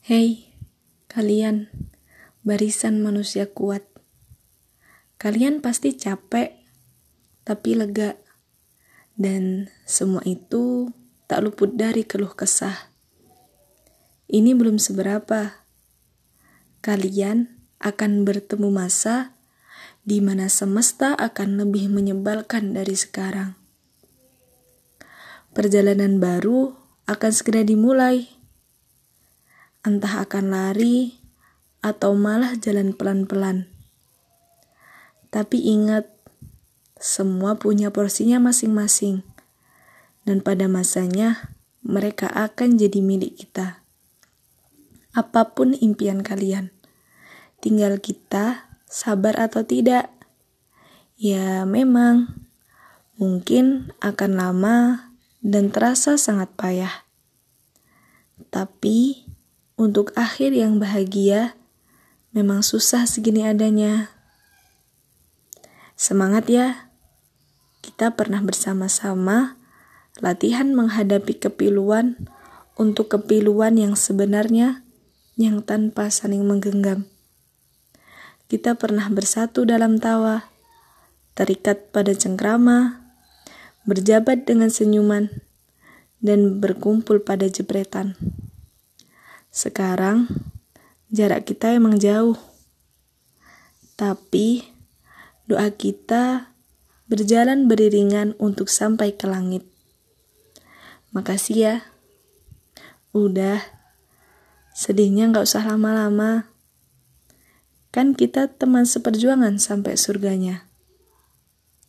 Hei, kalian, barisan manusia kuat. Kalian pasti capek, tapi lega. Dan semua itu tak luput dari keluh kesah. Ini belum seberapa. Kalian akan bertemu masa di mana semesta akan lebih menyebalkan dari sekarang. Perjalanan baru akan segera dimulai entah akan lari atau malah jalan pelan-pelan. Tapi ingat, semua punya porsinya masing-masing, dan pada masanya mereka akan jadi milik kita. Apa pun impian kalian, tinggal kita sabar atau tidak. Ya, memang mungkin akan lama dan terasa sangat payah, tapi untuk akhir yang bahagia, memang susah segini adanya. Semangat ya! Kita pernah bersama-sama latihan menghadapi kepiluan untuk kepiluan yang sebenarnya yang tanpa saling menggenggam. Kita pernah bersatu dalam tawa, terikat pada cengkrama, berjabat dengan senyuman, dan berkumpul pada jepretan. Sekarang jarak kita emang jauh. Tapi doa kita berjalan beriringan untuk sampai ke langit. Makasih ya. Udah. Sedihnya nggak usah lama-lama. Kan kita teman seperjuangan sampai surganya.